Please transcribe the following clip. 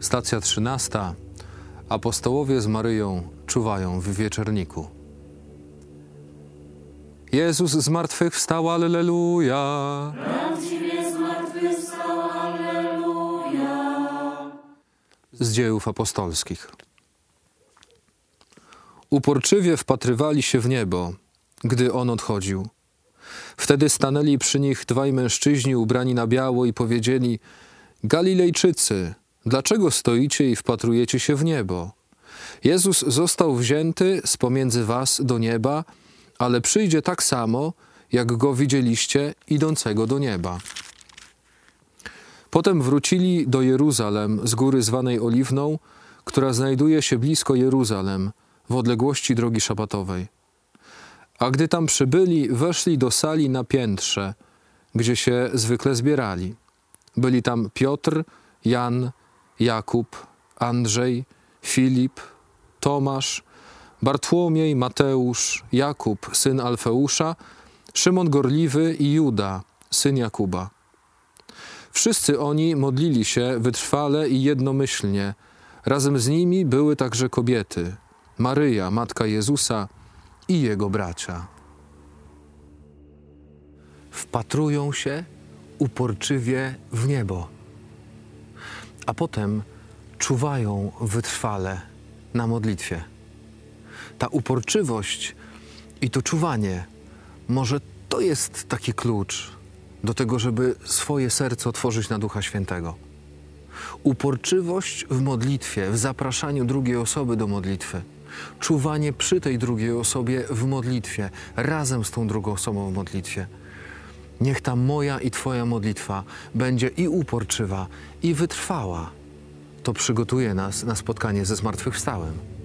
Stacja trzynasta. Apostołowie z Maryją czuwają w wieczerniku. Jezus z martwych wstał, alleluja. Z dziejów apostolskich. Uporczywie wpatrywali się w niebo, gdy on odchodził. Wtedy stanęli przy nich dwaj mężczyźni ubrani na biało i powiedzieli: Galilejczycy, dlaczego stoicie i wpatrujecie się w niebo? Jezus został wzięty z pomiędzy was do nieba, ale przyjdzie tak samo, jak go widzieliście idącego do nieba. Potem wrócili do Jeruzalem z góry zwanej Oliwną, która znajduje się blisko Jeruzalem, w odległości drogi szabatowej. A gdy tam przybyli, weszli do sali na piętrze, gdzie się zwykle zbierali. Byli tam Piotr, Jan, Jakub, Andrzej, Filip, Tomasz, Bartłomiej, Mateusz, Jakub, syn Alfeusza, Szymon Gorliwy i Juda, syn Jakuba. Wszyscy oni modlili się wytrwale i jednomyślnie. Razem z nimi były także kobiety, Maryja, matka Jezusa i jego bracia. Wpatrują się uporczywie w niebo, a potem czuwają wytrwale na modlitwie. Ta uporczywość i to czuwanie, może to jest taki klucz do tego, żeby swoje serce otworzyć na Ducha Świętego. Uporczywość w modlitwie, w zapraszaniu drugiej osoby do modlitwy. Czuwanie przy tej drugiej osobie w modlitwie, razem z tą drugą osobą w modlitwie. Niech ta moja i Twoja modlitwa będzie i uporczywa, i wytrwała. To przygotuje nas na spotkanie ze zmartwychwstałym.